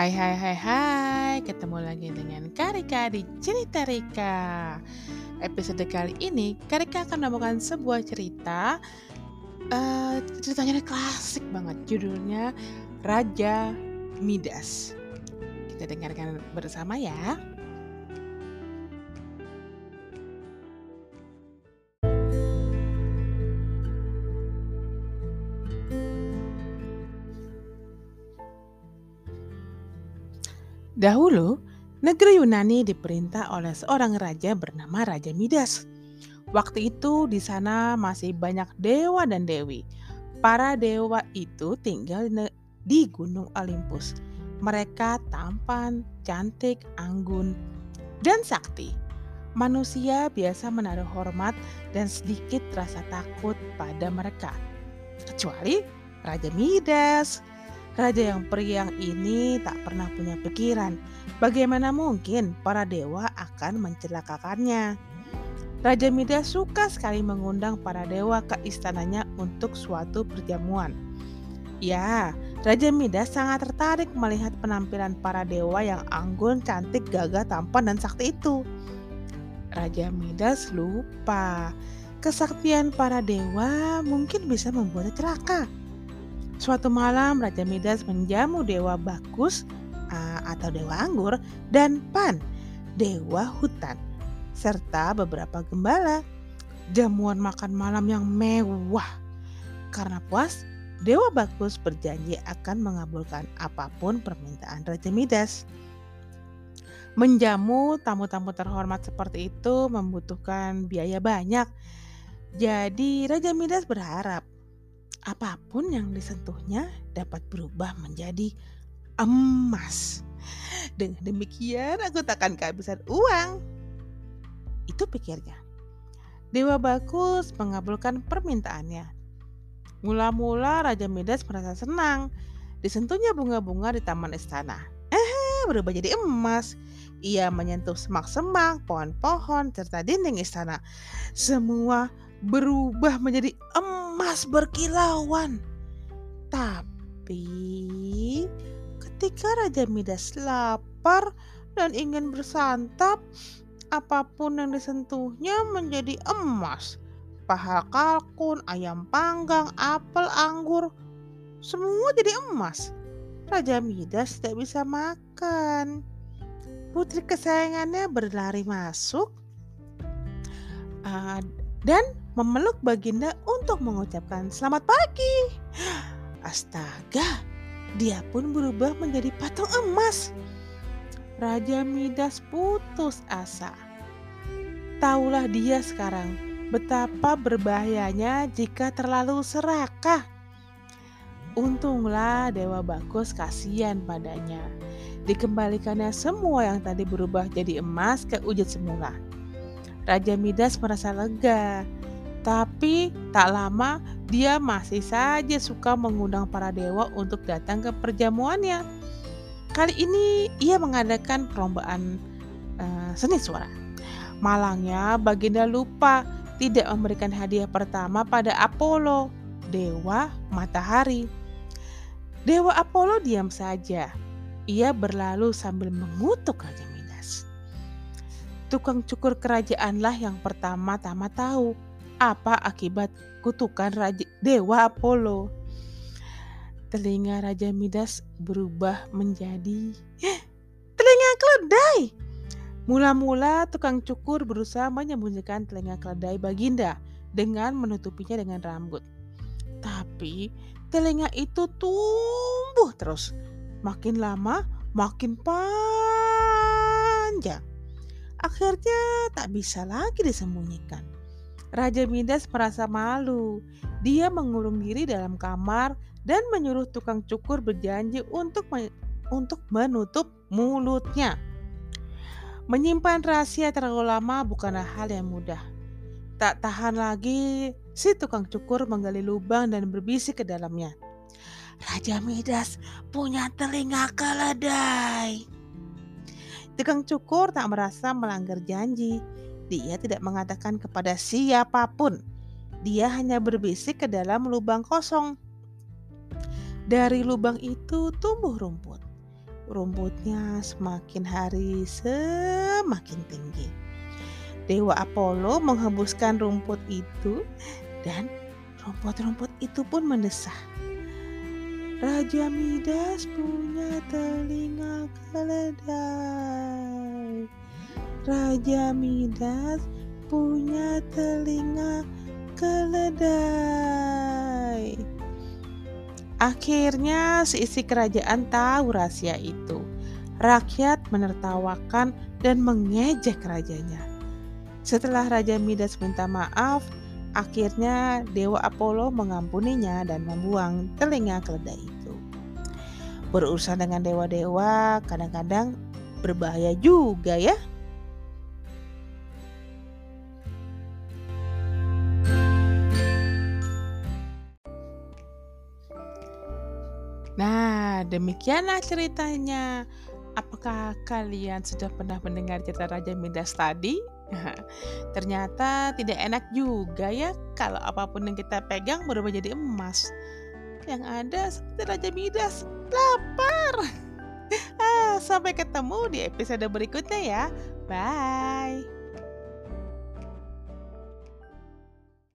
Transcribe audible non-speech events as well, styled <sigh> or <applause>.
Hai hai hai hai, ketemu lagi dengan Karika di Cerita Rika. Episode kali ini, Karika akan menemukan sebuah cerita. Uh, ceritanya klasik banget, judulnya Raja Midas. Kita dengarkan bersama ya. Dahulu, negeri Yunani diperintah oleh seorang raja bernama Raja Midas. Waktu itu di sana masih banyak dewa dan dewi. Para dewa itu tinggal di Gunung Olympus. Mereka tampan, cantik, anggun, dan sakti. Manusia biasa menaruh hormat dan sedikit rasa takut pada mereka. Kecuali Raja Midas Raja yang periang ini tak pernah punya pikiran bagaimana mungkin para dewa akan mencelakakannya. Raja Midas suka sekali mengundang para dewa ke istananya untuk suatu perjamuan. Ya, Raja Midas sangat tertarik melihat penampilan para dewa yang anggun, cantik, gagah, tampan, dan sakti itu. Raja Midas lupa kesaktian para dewa mungkin bisa membuatnya celaka. Suatu malam Raja Midas menjamu Dewa Bakus atau Dewa Anggur dan Pan, Dewa Hutan, serta beberapa gembala. Jamuan makan malam yang mewah. Karena puas, Dewa Bakus berjanji akan mengabulkan apa pun permintaan Raja Midas. Menjamu tamu-tamu terhormat seperti itu membutuhkan biaya banyak. Jadi Raja Midas berharap apa pun yang disentuhnya dapat berubah menjadi emas. Dengan demikian aku takkan kehabisan uang. Itu pikirnya. Dewa Bagus mengabulkan permintaannya. Mula-mula Raja Midas merasa senang. Disentuhnya bunga-bunga di taman istana. Eh, berubah jadi emas. Ia menyentuh semak-semak, pohon-pohon, serta dinding istana. Semua berubah menjadi emas berkilauan. Tapi ketika Raja Midas lapar dan ingin bersantap, apa pun yang disentuhnya menjadi emas. Paha kalkun, ayam panggang, apel, anggur, semua jadi emas. Raja Midas tidak bisa makan. Putri kesayangannya berlari masuk uh, dan memeluk Baginda untuk mengucapkan selamat pagi. Astaga, dia pun berubah menjadi patung emas. Raja Midas putus asa. Taulah dia sekarang betapa berbahayanya jika terlalu serakah. Untunglah Dewa Bagus kasihan padanya. Dikembalikannya semua yang tadi berubah jadi emas ke wujud semula. Raja Midas merasa lega tapi tak lama dia masih saja suka mengundang para dewa untuk datang ke perjamuannya. Kali ini ia mengadakan perlombaan uh, seni suara. Malangnya Baginda lupa tidak memberikan hadiah pertama pada Apollo, dewa matahari. Dewa Apollo diam saja. Ia berlalu sambil mengutuk Raja Midas. Tukang cukur kerajaanlah yang pertama-tama tahu apa akibat kutukan Raja Dewa Apollo. Telinga Raja Midas berubah menjadi telinga keledai. Mula-mula tukang cukur berusaha menyembunyikan telinga keledai Baginda dengan menutupinya dengan rambut. Tapi telinga itu tumbuh terus. Makin lama makin panjang. Akhirnya tak bisa lagi disembunyikan. Raja Midas merasa malu. Dia mengurung diri dalam kamar dan menyuruh tukang cukur berjanji untuk untuk menutup mulutnya. Menyimpan rahasia terlalu lama bukanlah hal yang mudah. Tak tahan lagi, si tukang cukur menggali lubang dan berbisik ke dalamnya. Raja Midas punya telinga keledai. Tukang cukur tak merasa melanggar janji. Dia tidak mengatakan kepada siapa pun. Dia hanya berbisik ke dalam lubang kosong. Dari lubang itu tumbuh rumput. rumputnya semakin hari semakin tinggi. Dewa Apollo menghembuskan rumput itu dan rumput-rumput itu pun mendesah. Raja Midas punya telinga keledai. Raja Midas punya telinga keledai. Akhirnya seisi kerajaan tahu rahasia itu. Rakyat menertawakan dan mengejek rajanya. Setelah Raja Midas minta maaf, akhirnya Dewa Apollo mengampuninya dan membuang telinga keledai itu. Berurusan dengan dewa-dewa kadang-kadang berbahaya juga ya. Nah, demikianlah ceritanya. Apakah kalian sudah pernah mendengar cerita Raja Midas tadi? <laughs> Ternyata tidak enak juga ya kalau apa pun yang kita pegang berubah jadi emas. Yang ada seperti Raja Midas, lapar. <laughs> Ah, sampai ketemu di episode berikutnya ya. Bye.